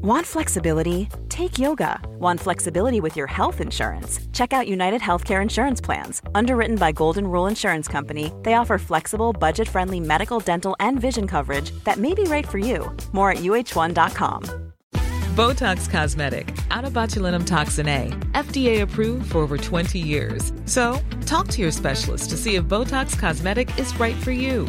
Want flexibility? Take yoga. Want flexibility with your health insurance? Check out United Healthcare Insurance Plans. Underwritten by Golden Rule Insurance Company, they offer flexible, budget friendly medical, dental, and vision coverage that may be right for you. More at uh1.com. Botox Cosmetic, out of botulinum toxin A, FDA approved for over 20 years. So, talk to your specialist to see if Botox Cosmetic is right for you.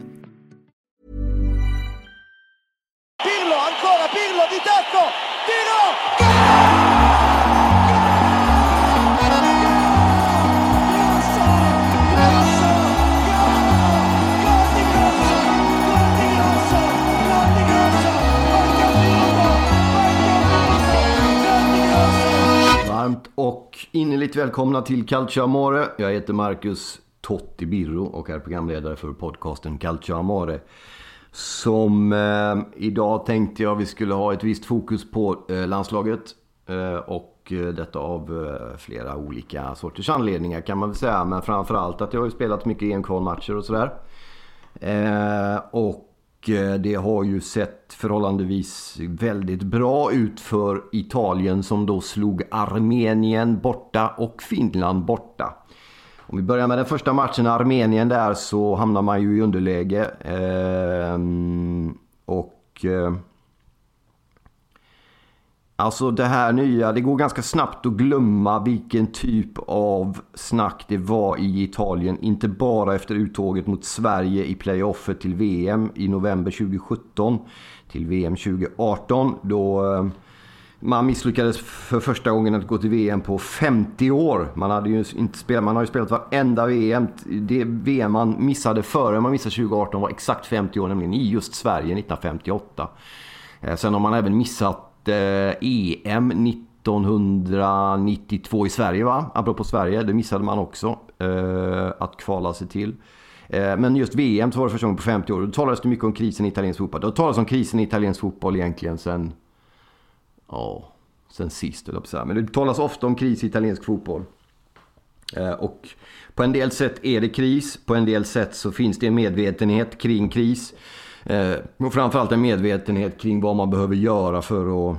innerligt välkomna till Calcio Amore. Jag heter Marcus Totti Birro och är programledare för podcasten Calcio Amore. Som eh, idag tänkte jag vi skulle ha ett visst fokus på eh, landslaget. Eh, och eh, detta av eh, flera olika sorters anledningar kan man väl säga. Men framförallt att jag har ju spelat mycket EM-kvalmatcher och sådär. Eh, och Eh, det har ju sett förhållandevis väldigt bra ut för Italien som då slog Armenien borta och Finland borta. Om vi börjar med den första matchen, Armenien där, så hamnar man ju i underläge. Ehm, och... Eh, Alltså det här nya, det går ganska snabbt att glömma vilken typ av snack det var i Italien. Inte bara efter uttåget mot Sverige i playoffet till VM i november 2017 till VM 2018 då eh, man misslyckades för första gången att gå till VM på 50 år. Man, hade ju inte spelat, man har ju spelat varenda VM. Det VM man missade före man missade 2018 var exakt 50 år, nämligen i just Sverige 1958. Eh, sen har man även missat EM eh, 1992 i Sverige va? Apropå Sverige, det missade man också eh, att kvala sig till. Eh, Men just VM så var det första gången på 50 år. Då talades det mycket om krisen i italiensk fotboll. Det talades om krisen i italiensk fotboll egentligen sen Ja, sen sist höll jag på att säga. Men det talas ofta om kris i italiensk fotboll. Eh, Och på en del sätt är det kris. På en del sätt så finns det en medvetenhet kring kris. Eh, Och framförallt en medvetenhet kring vad man behöver göra för att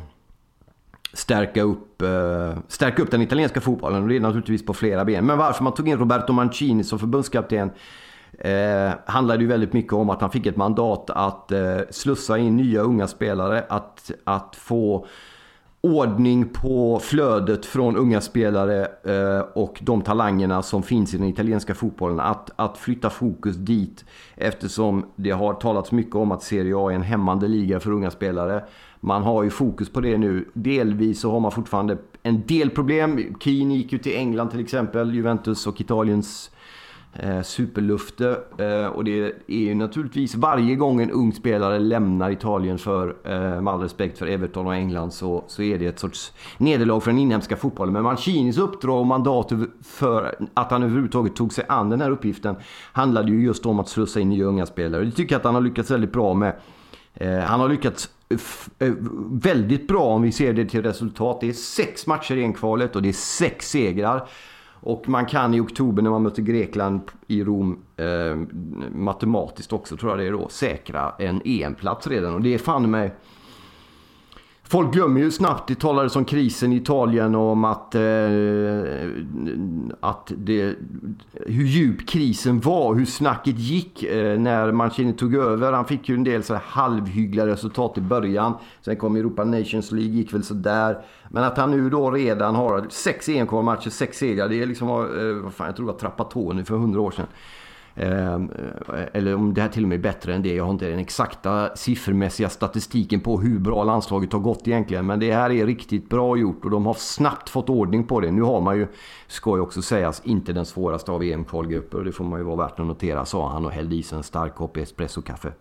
stärka upp, eh, stärka upp den italienska fotbollen. Och det är naturligtvis på flera ben. Men varför man tog in Roberto Mancini som förbundskapten eh, handlade ju väldigt mycket om att han fick ett mandat att eh, slussa in nya unga spelare. Att, att få ordning på flödet från unga spelare eh, och de talangerna som finns i den italienska fotbollen. Att, att flytta fokus dit eftersom det har talats mycket om att Serie A är en hämmande liga för unga spelare. Man har ju fokus på det nu. Delvis så har man fortfarande en del problem. Keane gick ju till England till exempel, Juventus och Italiens eh, superlufte. Eh, och det är ju naturligtvis varje gång en ung spelare lämnar Italien för, eh, med all respekt för Everton och England, så, så är det ett sorts nederlag för den inhemska fotbollen. Men Mancinis uppdrag och mandat för att han överhuvudtaget tog sig an den här uppgiften handlade ju just om att slussa in nya unga spelare. Det tycker jag att han har lyckats väldigt bra med. Eh, han har lyckats eh, väldigt bra om vi ser det till resultat. Det är sex matcher i kvalet och det är sex segrar. Och man kan i oktober när man möter Grekland i Rom eh, matematiskt också tror jag det är då säkra en EM-plats redan. Och det är fan med Folk glömmer ju snabbt, det talades om krisen i Italien och om att, eh, att det, hur djup krisen var, hur snacket gick eh, när Mancini tog över. Han fick ju en del så här halvhyggliga resultat i början. Sen kom Europa Nations League, gick väl sådär. Men att han nu då redan har sex EM-kvalmatcher, sex segrar. Det är liksom, eh, vad fan, jag tror det var Trapattoni för hundra år sedan. Ehm, eh, eller om det här till och med är bättre än det. Jag har inte den exakta siffermässiga statistiken på hur bra landslaget har gått egentligen. Men det här är riktigt bra gjort och de har snabbt fått ordning på det. Nu har man ju, ska ju också sägas, inte den svåraste av EM-kvalgrupper. Det får man ju vara värt att notera, sa han och hällde i sig en stark kopp espressokaffe.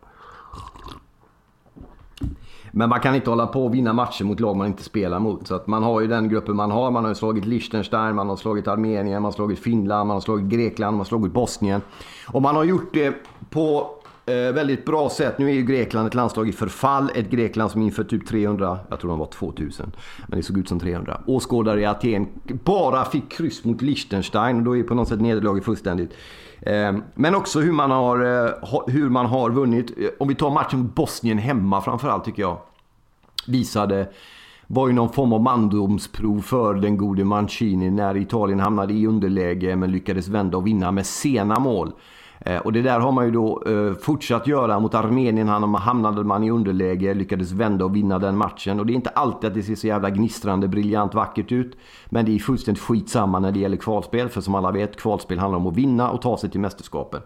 Men man kan inte hålla på och vinna matcher mot lag man inte spelar mot. Så att man har ju den gruppen man har. Man har ju slagit Liechtenstein, man har slagit Armenien, man har slagit Finland, man har slagit Grekland, man har slagit Bosnien. Och man har gjort det på Eh, väldigt bra sätt. Nu är ju Grekland ett landslag i förfall. Ett Grekland som inför typ 300, jag tror de var 2000, men det såg ut som 300. Åskådare i Aten bara fick kryss mot Liechtenstein och då är på något sätt nederlaget fullständigt. Eh, men också hur man, har, eh, hur man har vunnit. Eh, om vi tar matchen mot Bosnien hemma framförallt tycker jag. Visade var ju någon form av mandomsprov för den gode Mancini när Italien hamnade i underläge men lyckades vända och vinna med sena mål. Eh, och det där har man ju då eh, fortsatt göra mot Armenien. Han hamnade man i underläge, lyckades vända och vinna den matchen. Och det är inte alltid att det ser så jävla gnistrande, briljant, vackert ut. Men det är fullständigt skitsamma när det gäller kvalspel. För som alla vet, kvalspel handlar om att vinna och ta sig till mästerskapen.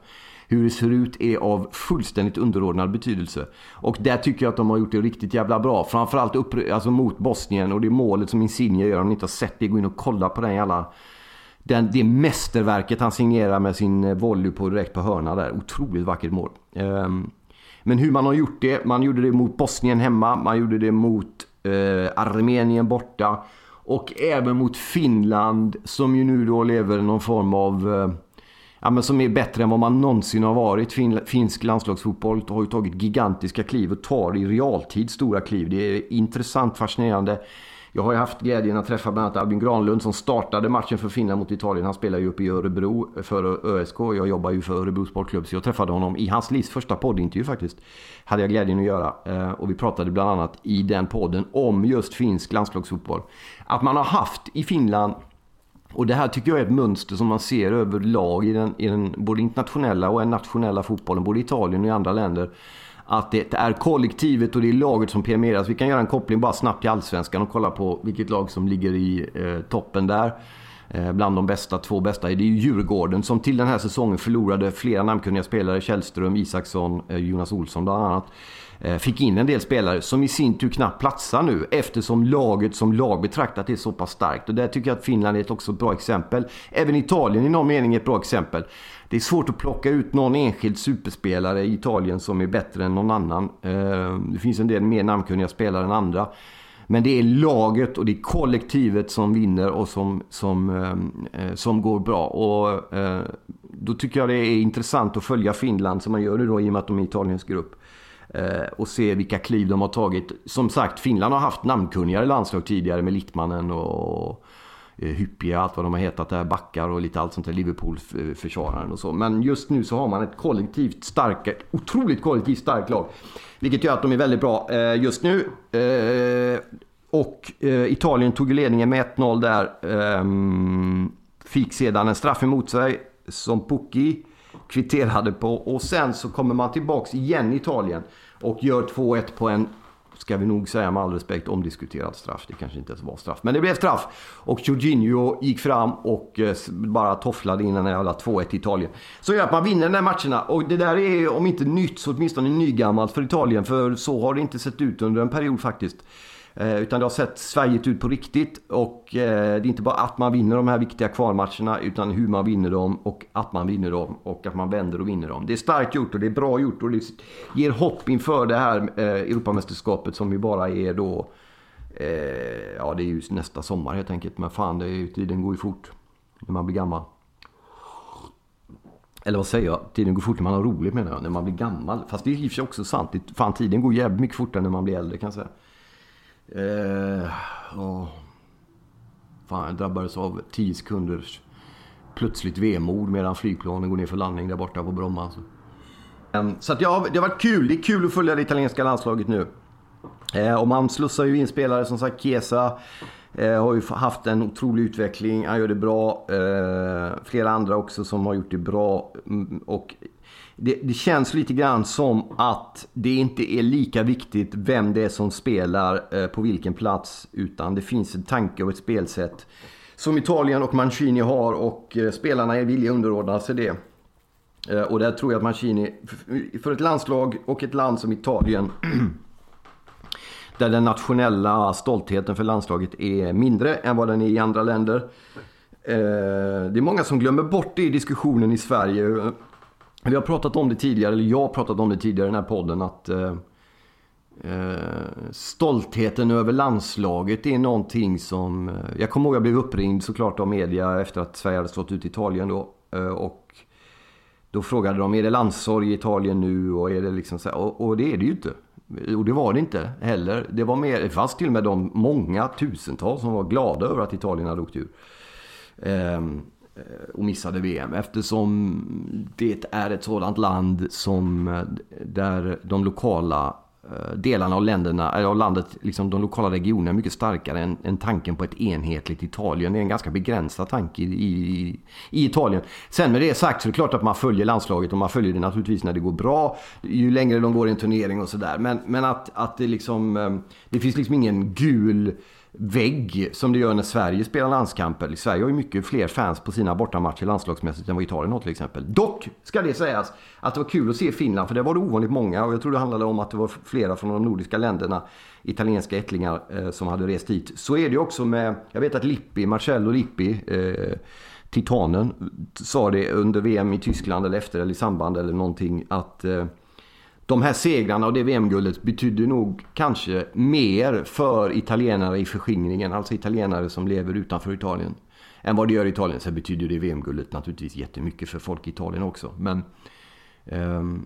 Hur det ser ut är av fullständigt underordnad betydelse. Och där tycker jag att de har gjort det riktigt jävla bra. Framförallt upp, alltså mot Bosnien och det målet som Insigne gör. Om ni inte har sett det, gå in och kolla på den jävla den, det mästerverket han signerar med sin eh, volley på direkt på hörna där. Otroligt vackert mål. Ehm, men hur man har gjort det. Man gjorde det mot Bosnien hemma. Man gjorde det mot eh, Armenien borta. Och även mot Finland som ju nu då lever någon form av... Eh, ja, men som är bättre än vad man någonsin har varit. Fin, finsk landslagsfotboll har ju tagit gigantiska kliv och tar i realtid stora kliv. Det är intressant, fascinerande. Jag har ju haft glädjen att träffa bland annat Albin Granlund som startade matchen för Finland mot Italien. Han spelar ju uppe i Örebro för ÖSK. Jag jobbar ju för Örebro Sportklubb så jag träffade honom i hans livs första poddintervju faktiskt. Hade jag glädjen att göra. Eh, och vi pratade bland annat i den podden om just finsk landslagsfotboll. Att man har haft i Finland och det här tycker jag är ett mönster som man ser överlag i den, i den både internationella och nationella fotbollen, både i Italien och i andra länder att det är kollektivet och det är laget som premieras. Vi kan göra en koppling bara snabbt till Allsvenskan och kolla på vilket lag som ligger i eh, toppen där. Eh, bland de bästa, två bästa. Det är ju Djurgården som till den här säsongen förlorade flera namnkunniga spelare. Källström, Isaksson, eh, Jonas Olsson bland annat. Eh, fick in en del spelare som i sin tur knappt platsar nu eftersom laget som lag betraktat är så pass starkt. Och där tycker jag att Finland är ett också bra exempel. Även Italien i någon mening är ett bra exempel. Det är svårt att plocka ut någon enskild superspelare i Italien som är bättre än någon annan. Det finns en del mer namnkunniga spelare än andra. Men det är laget och det är kollektivet som vinner och som, som, eh, eh som går bra. Och eh, då tycker jag det är intressant att följa Finland som man gör nu då i och med att de är Italiens grupp. Eh, och se vilka kliv de har tagit. Som sagt, Finland har haft namnkunnigare landslag tidigare med Littmannen. och Eh, hyppie, allt vad de har hetat där, backar och lite allt sånt där, Liverpool-försvararen och så. Men just nu så har man ett kollektivt starkt, otroligt kollektivt starkt lag. Vilket gör att de är väldigt bra eh, just nu. Eh, och Italien tog ledningen med 1-0 där. Fick sedan en straff emot sig som Pucki kvitterade på. Och sen så kommer man tillbaks igen i Italien och gör 2-1 på en, ska vi nog säga med all respekt, omdiskuterat straff. Det kanske inte ens var straff, men det blev straff. Och Jorginho gick fram och eh, bara tofflade in den jävla 2-1 till Italien. Så gör att man vinner de här matcherna. Och det där är om inte nytt så åtminstone nygammalt för Italien. För så har det inte sett ut under en period faktiskt. Eh, utan det har sett svajigt ut på riktigt. Och eh, det är inte bara att man vinner de här viktiga kvalmatcherna utan hur man vinner dem och att man vinner dem och att man vänder och vinner dem. Det är starkt gjort och det är bra gjort och det ger hopp inför det här eh, Europamästerskapet som ju bara är då... Ja, det är ju nästa sommar helt enkelt. Men fan, det är, tiden går ju fort när man blir gammal. Eller vad säger jag? Tiden går fort när man har roligt menar jag. När man blir gammal. Fast det är i och för sig också sant. Fan, tiden går jävligt mycket fortare när man blir äldre kan jag säga. Eh, oh. Fan, jag drabbades av 10 sekunders plötsligt vemod medan flygplanen går ner för landning där borta på Bromma. Alltså. Ehm, så att ja, det har varit kul. Det är kul att följa det italienska landslaget nu. Eh, och man slussar ju in spelare som sagt. Chiesa eh, har ju haft en otrolig utveckling. Han gör det bra. Eh, flera andra också som har gjort det bra. Mm, och det, det, känns lite grann som att det inte är lika viktigt vem det är som spelar eh, på vilken plats. Utan det finns en tanke och ett spelsätt som Italien och Mancini har och eh, spelarna är villiga att underordna sig det. Eh, och där tror jag att Mancini, för ett landslag och ett land som Italien där den nationella stoltheten för landslaget är mindre än vad den är i andra länder. Eh, det är många som glömmer bort det i diskussionen i Sverige. Vi har pratat om det tidigare, eller jag har pratat om det tidigare i den här podden, att eh, eh, stoltheten över landslaget är någonting som... Eh, jag kommer ihåg att jag blev uppringd såklart av media efter att Sverige hade stått ut i Italien då. Eh, och då frågade de, är det landssorg i Italien nu? Och, är det liksom så och, och, det är det ju inte. Och det var det inte heller. Det var mer, det fanns till och med de många tusentals som var glada över att Italien hade åkt ur. Ehm, Eh, och missade VM eftersom det är ett sådant land som eh, där de lokala eh, delarna av länderna, eller av landet, liksom de lokala regionerna är mycket starkare än, än tanken på ett enhetligt Italien. Det är en ganska begränsad tanke i, i, i, Italien. Sen med det sagt så är det klart att man följer landslaget och man följer det naturligtvis när det går bra. Ju längre de går i en turnering och sådär. Men, men att, att det liksom, det finns liksom ingen gul vägg som det gör när Sverige spelar landskamper. Sverige har ju mycket fler fans på sina bortamatcher landslagsmässigt än vad Italien har till exempel. Dock ska det sägas att det var kul att se Finland för det var det ovanligt många och jag tror det handlade om att det var flera från de nordiska länderna, italienska ättlingar eh, som hade rest hit. Så är det ju också med, jag vet att Lippi, Marcello Lippi, eh, titanen, sa det under VM i Tyskland eller efter eller i samband eller någonting att eh, de här segrarna och det VM-guldet betydde nog kanske mer för italienare i förskingringen, alltså italienare som lever utanför Italien, än vad det gör i Italien. Sen betyder det VM-guldet naturligtvis jättemycket för folk i Italien också. Men... Ehm,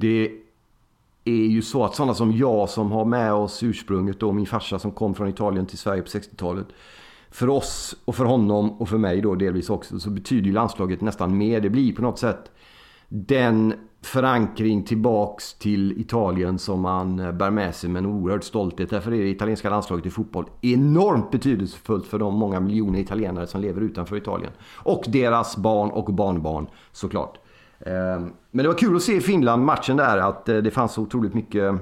Det är ju så att sådana som jag som har med oss ursprunget då, min farsa som kom från Italien till Sverige på 60-talet. För oss och för honom och för mig då delvis också så betyder ju landslaget nästan mer. Det blir på något sätt den förankring tillbaks till Italien som man bär med sig med en oerhörd stolthet. Därför är det italienska landslaget i fotboll enormt betydelsefullt för de många miljoner italienare som lever utanför Italien. Och deras barn och barnbarn såklart. Ehm, men det var kul att se i Finland matchen där att eh, det fanns så otroligt mycket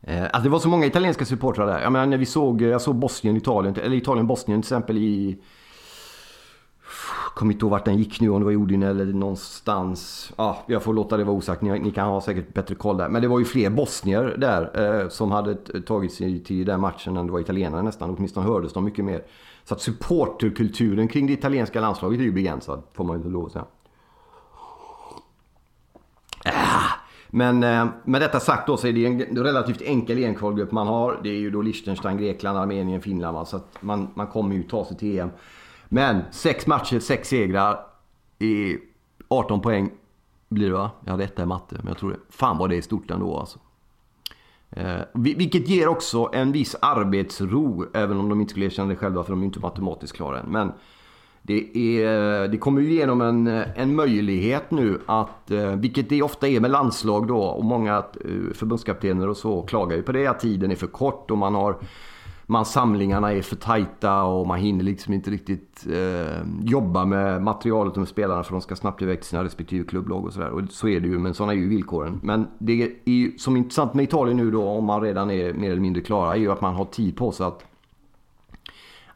eh, att det var så många italienska supportrar där. Jag menar när vi såg, eh, jag såg Bosnien, Italien, eller Italien-Bosnien till exempel i... Kommer inte ihåg vart den gick nu, om det var i Odin eller någonstans. Ja, jag får låta det vara osagt, ni, ni, kan ha säkert bättre koll där. Men det var ju fler bosnier där eh, som hade tagit sig till den matchen än det var italienare nästan. Åtminstone hördes de mycket mer. Så att supporterkulturen kring det italienska landslaget är ju begränsad, får man ju lov att säga. Men eh, med detta sagt då så är det en relativt enkel enkvalgrupp man har. Det är ju då Liechtenstein, Grekland, Armenien, Finland. Va? Så att man, man kommer ju ta sig till EM. Men sex matcher, sex segrar. I 18 poäng blir det va? Jag hade etta i matte, men jag tror det. Fan vad det är stort ändå alltså. Eh, vilket ger också en viss arbetsro, även om de inte skulle erkänna det själva för de är inte matematiskt klara än. Men det, är, det kommer ju igenom en, en möjlighet nu att, eh, vilket det ofta är med landslag då och många eh, förbundskaptener och så klagar ju på det att tiden är för kort och man har man samlingarna är för tajta och man hinner liksom inte riktigt eh, jobba med materialet och med spelarna för de ska snabbt iväg till sina respektive klubblag och sådär. Och så är det ju, men sådana är ju villkoren. Men det är ju, som intressant med Italien nu då, om man redan är mer eller mindre klara, är ju att man har tid på sig att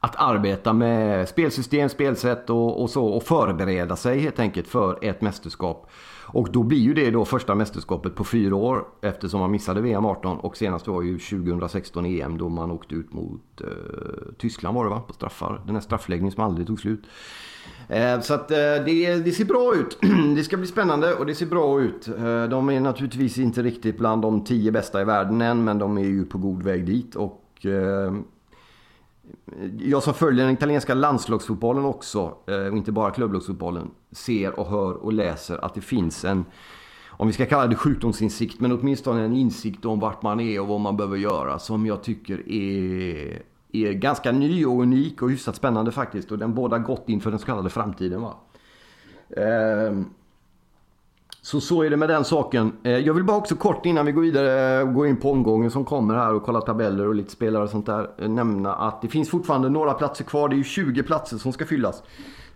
att arbeta med spelsystem, spelsätt och, och, så och förbereda sig helt enkelt för ett mästerskap. Och då blir ju det då första mästerskapet på fyra år eftersom man missade VM 18 och senast var ju 2016 EM då man åkte ut mot eh, Tyskland var det va? På straffar. Den här straffläggningen som aldrig tog slut. Eh, så att eh, det, det, ser bra ut. det ska bli spännande och det ser bra ut. Eh, de är naturligtvis inte riktigt bland de tio bästa i världen än men de är ju på god väg dit. Och eh, jag som följer den italienska landslagsfotbollen också, eh, och inte bara klubblagsfotbollen, ser och hör och läser att det finns en, om vi ska kalla det sjukdomsinsikt, men åtminstone en insikt om vart man är och vad man behöver göra som jag tycker är är ganska ny och unik och hyfsat spännande faktiskt. Och den båda gott inför den så kallade framtiden. Va? Ehm, så så är det med den saken. Eh, jag vill bara också kort innan vi går vidare eh, gå in på omgången som kommer här och kolla tabeller och lite spelare och sånt där. Eh, nämna att det finns fortfarande några platser kvar. Det är ju 20 platser som ska fyllas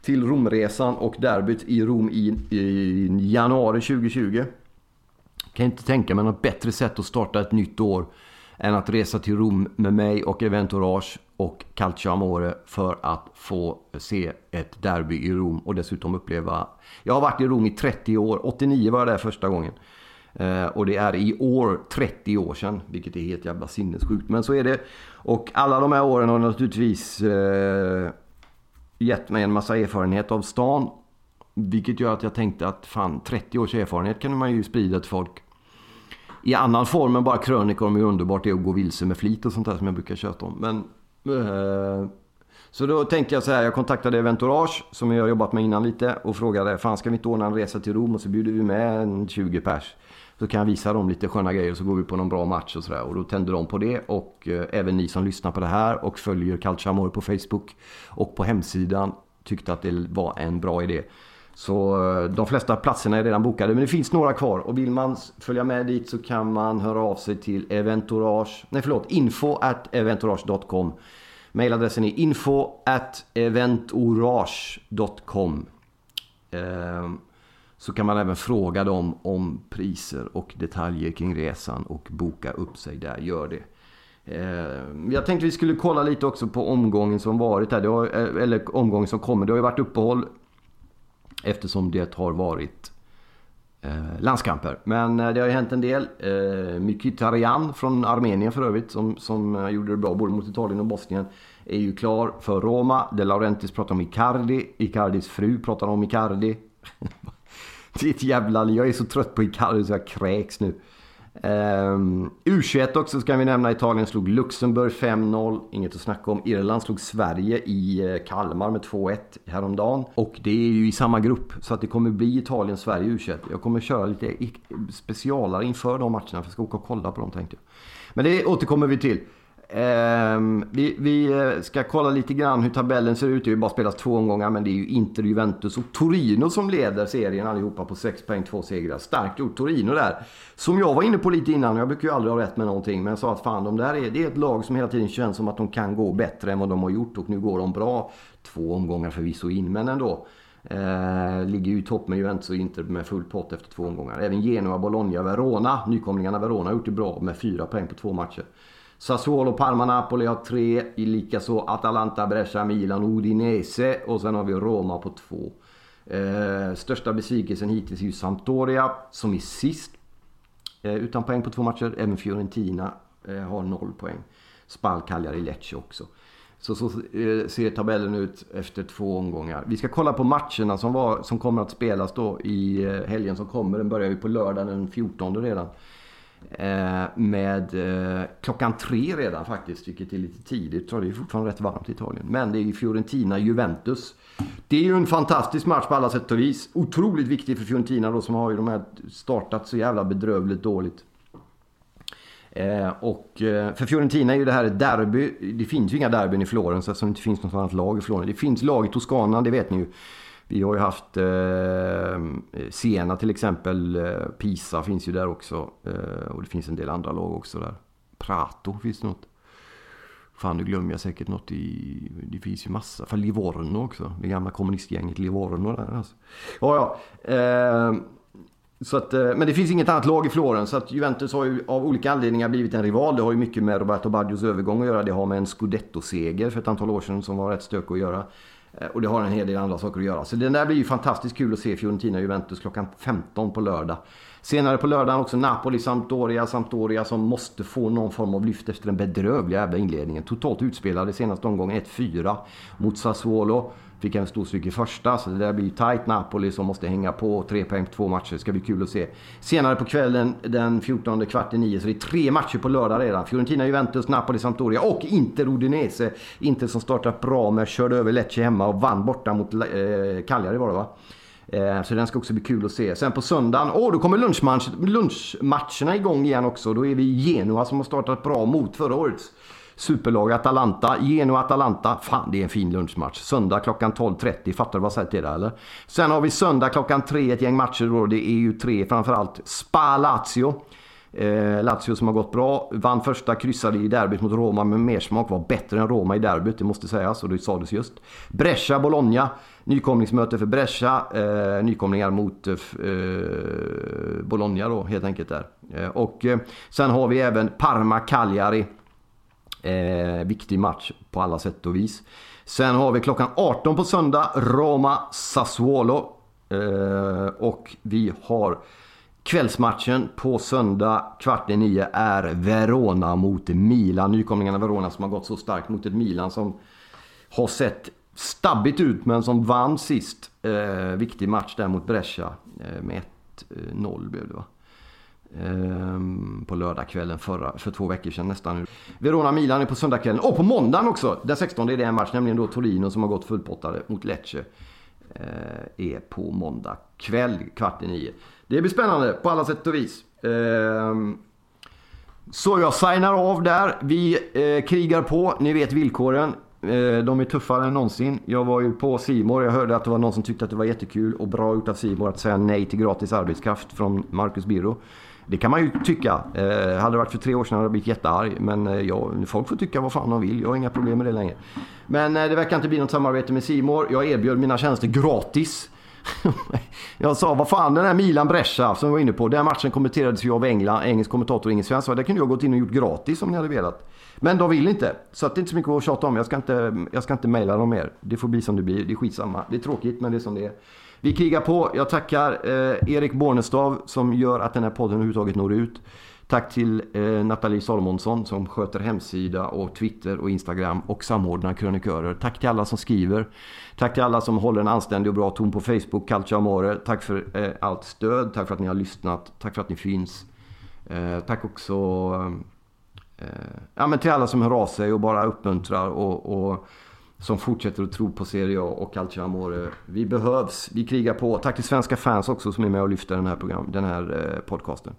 till Romresan och derbyt i Rom i, i januari 2020. Kan inte tänka mig något bättre sätt att starta ett nytt år än att resa till Rom med mig och Eventourage och Calcio Amore för att få se ett derby i Rom och dessutom uppleva... Jag har varit i Rom i 30 år. 89 var jag där första gången. Eh, och det är i år 30 år sedan, vilket är helt jävla sinnessjukt. Men så är det. Och alla de här åren har naturligtvis eh, gett mig en massa erfarenhet av stan. Vilket gör att jag tänkte att fan, 30 års erfarenhet kan man ju sprida till folk i annan form än bara krönikor om hur underbart det är att gå vilse med flit och sånt där som jag brukar köta om. Men, Eh, så då tänkte jag så här, jag kontaktade Eventourage som jag har jobbat med innan lite och frågade, fan ska vi inte ordna en resa till Rom och så bjuder vi med en 20 pers. Så kan jag visa dem lite sköna grejer och så går vi på någon bra match och sådär. Och då tände de på det och eh, även ni som lyssnar på det här och följer Calciamore på Facebook och på hemsidan tyckte att det var en bra idé. Så eh, de flesta platserna är redan bokade men det finns några kvar och vill man följa med dit så kan man höra av sig till eventorage, nej förlåt, info at eventourage.com Mailadressen är info at eventourage.com ehm, Så kan man även fråga dem om priser och detaljer kring resan och boka upp sig där. Gör det. Ehm, jag tänkte vi skulle kolla lite också på omgången som varit här. Eh, eller omgången som kommer. Det har ju varit uppehåll Eftersom det har varit eh, landskamper. Men eh, det har ju hänt en del. Eh, Mkhitaryan från Armenien för övrigt som, som eh, gjorde det bra både mot Italien och Bosnien. Är ju klar för Roma. De Laurentiis pratar om Icardi. Icardis fru pratar om Icardi. det är ett jävla... Jag är så trött på Icardi så jag kräks nu. Ehm, um, U21 också ska vi nämna. Italien slog Luxemburg 5-0. Inget att snacka om. Irland slog Sverige i eh, Kalmar med 2-1 häromdagen. Och det är ju i samma grupp. Så att det kommer bli Italien-Sverige U21. Jag kommer köra lite specialare inför de matcherna. För jag ska åka och kolla på dem tänkte jag. Men det återkommer vi till. Ehm, vi, vi, eh, ska kolla lite grann hur tabellen ser ut. Det har ju bara spelats två omgångar men det är ju Inter, Juventus och Torino som leder serien allihopa på 6 poäng, 2 segrar. Starkt gjort Torino där. Som jag var inne på lite innan, jag brukar ju aldrig ha rätt med någonting. Men jag sa att fan, de där är, det är ett lag som hela tiden känns som att de kan gå bättre än vad de har gjort. Och nu går de bra. Två omgångar förvisso in, men ändå. Eh, ligger ju i topp med Juventus och Inter med full pott efter två omgångar. Även Genoa, Bologna, Verona. Nykomlingarna Verona har gjort det bra med fyra poäng på två matcher. Sassuolo, Parma, Napoli har tre. Likaså Atalanta, Brescia, Milan, Udinese. Och sen har vi Roma på två. Eh, största besvikelsen hittills är ju Sampdoria som är sist. Eh, utan poäng på två matcher. Även Fiorentina eh, har noll poäng. Spal, Cagliari, Lecce också. Så, så eh, ser tabellen ut efter två omgångar. Vi ska kolla på matcherna som, var, som kommer att spelas då i eh, helgen som kommer. Den börjar ju på lördag den 14 redan. Eh, med eh, klockan tre redan faktiskt, vilket är lite tidigt. Tror det är fortfarande rätt varmt i Italien. Men det är ju Fiorentina-Juventus. Det är ju en fantastisk match på alla sätt och vis. Otroligt viktig för Fiorentina då som har ju de här startat så jävla bedrövligt dåligt. Eh, och eh, för Fiorentina är ju det här ett derby. Det finns ju inga derbyn i Florens eftersom det inte finns något annat lag i Florens. Det finns lag i Toscana, det vet ni ju. Vi har ju haft eh, Siena till exempel. Eh, Pisa finns ju där också. Eh, och det finns en del andra lag också där. Prato finns det något. Fan, nu glömmer jag säkert något i... Det finns ju massa. För Livorno också. Det gamla kommunistgänget Livorno där alltså. Ja, ja. Eh, så att, eh, men det finns inget annat lag i Florens. Så att Juventus har ju av olika anledningar blivit en rival. Det har ju mycket med Roberto Baggios övergång att göra. Det har med en scudetto-seger för ett antal år sedan som var rätt stök att göra. Eh, och det har en hel del andra saker att göra. Så den där blir ju fantastiskt kul att se Fiorentina Juventus klockan 15 på lördag. Senare på lördagen också Napoli, Sampdoria. Sampdoria som måste få någon form av lyft efter den bedrövliga jävla inledningen. Totalt utspelade senaste omgången 1-4 mot Sassuolo. Fick en stor stryk i första, så det där blir tight. Napoli som måste hänga på. Tre poäng på två matcher. det ska bli kul att se. Senare på kvällen den 14 kvart i nio, så det är tre matcher på lördag redan. Fiorentina, Juventus, Napoli, Sampdoria och Inter Udinese. Inter som startat bra med körde över Lecce hemma och vann borta mot eh, Cagliari var det va? Eh, så den ska också bli kul att se. Sen på söndagen, åh oh, då kommer lunchmatch, lunchmatcherna igång igen också. Då är vi i Genoa som har startat bra mot förra årets superlag Atalanta. Genoa-Atalanta. Fan, det är en fin lunchmatch. Söndag klockan 12.30. Fattar du vad jag säger till det eller? Sen har vi söndag klockan 3 ett gäng matcher då. Det är ju tre framförallt. Spa-Lazio. Eh, Lazio som har gått bra. Vann första, kryssade i derbyt mot Roma med mersmak. Var bättre än Roma i derbyt, det måste sägas. Och det sades just. Brescia, Bologna. Nykomlingsmöte för Brescia. Eh, nykomlingar mot eh, eh Bologna då helt enkelt där. Eh, och eh, sen har vi även Parma-Cagliari. Eh, viktig match på alla sätt och vis. Sen har vi klockan 18 på söndag Roma-Sassuolo. Eh, och vi har Kvällsmatchen på söndag kvart i nio är Verona mot Milan. Nykomlingarna Verona som har gått så starkt mot ett Milan som har sett stabbigt ut men som vann sist. Eh, viktig match där mot Brescia eh, med 1-0 eh, blev det va. Ehm, på lördagskvällen förra, för två veckor sedan nästan. Verona-Milan är på söndagskvällen. Och på måndagen också! Den 16 är det en match, nämligen då Torino som har gått fullpottade mot Lecce. Eh, är på måndag kväll kvart i nio. Det blir spännande på alla sätt och vis. Ehm, så jag signar av där. Vi eh, krigar på. Ni vet villkoren. Eh, de är tuffare än någonsin. Jag var ju på Simor. Jag hörde att det var någon som tyckte att det var jättekul och bra gjort av Simor att säga nej till gratis arbetskraft från Marcus Birro. Det kan man ju tycka. Eh, hade det varit för tre år sedan hade jag blivit jättearg. Men eh, ja, folk får tycka vad fan de vill. Jag har inga problem med det längre. Men eh, det verkar inte bli något samarbete med Simor. Jag erbjöd mina tjänster gratis. jag sa, vad fan den här Milan Brescia som vi var inne på. Den matchen kommenterades ju av England, engelsk kommentator Ingen svensk. Det kunde jag gått in och gjort gratis om ni hade velat. Men de vill inte. Så att det är inte så mycket att tjata om. Jag ska inte, jag ska inte mejla dem mer. Det får bli som det blir. Det är skitsamma. Det är tråkigt men det är som det är. Vi krigar på. Jag tackar eh, Erik Bornestav som gör att den här podden överhuvudtaget når ut. Tack till eh, Nathalie Salomonsson som sköter hemsida och Twitter och Instagram och samordnar krönikörer. Tack till alla som skriver. Tack till alla som håller en anständig och bra ton på Facebook, Calcio Amore. Tack för eh, allt stöd. Tack för att ni har lyssnat. Tack för att ni finns. Eh, tack också eh, ja, men till alla som hör av sig och bara uppmuntrar och, och som fortsätter att tro på Serie A och Calcio Amore. Eh, vi behövs, vi krigar på. Tack till svenska fans också som är med och lyfter den här, program, den här eh, podcasten.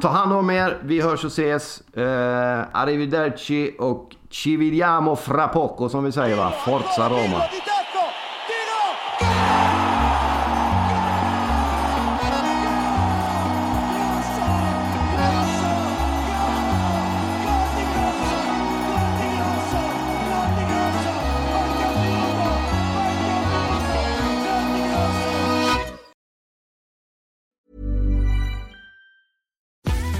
Ta hand om er, vi hörs och ses. Eh, arrivederci och ci vediamo fra poco som vi säger va. Forza Roma!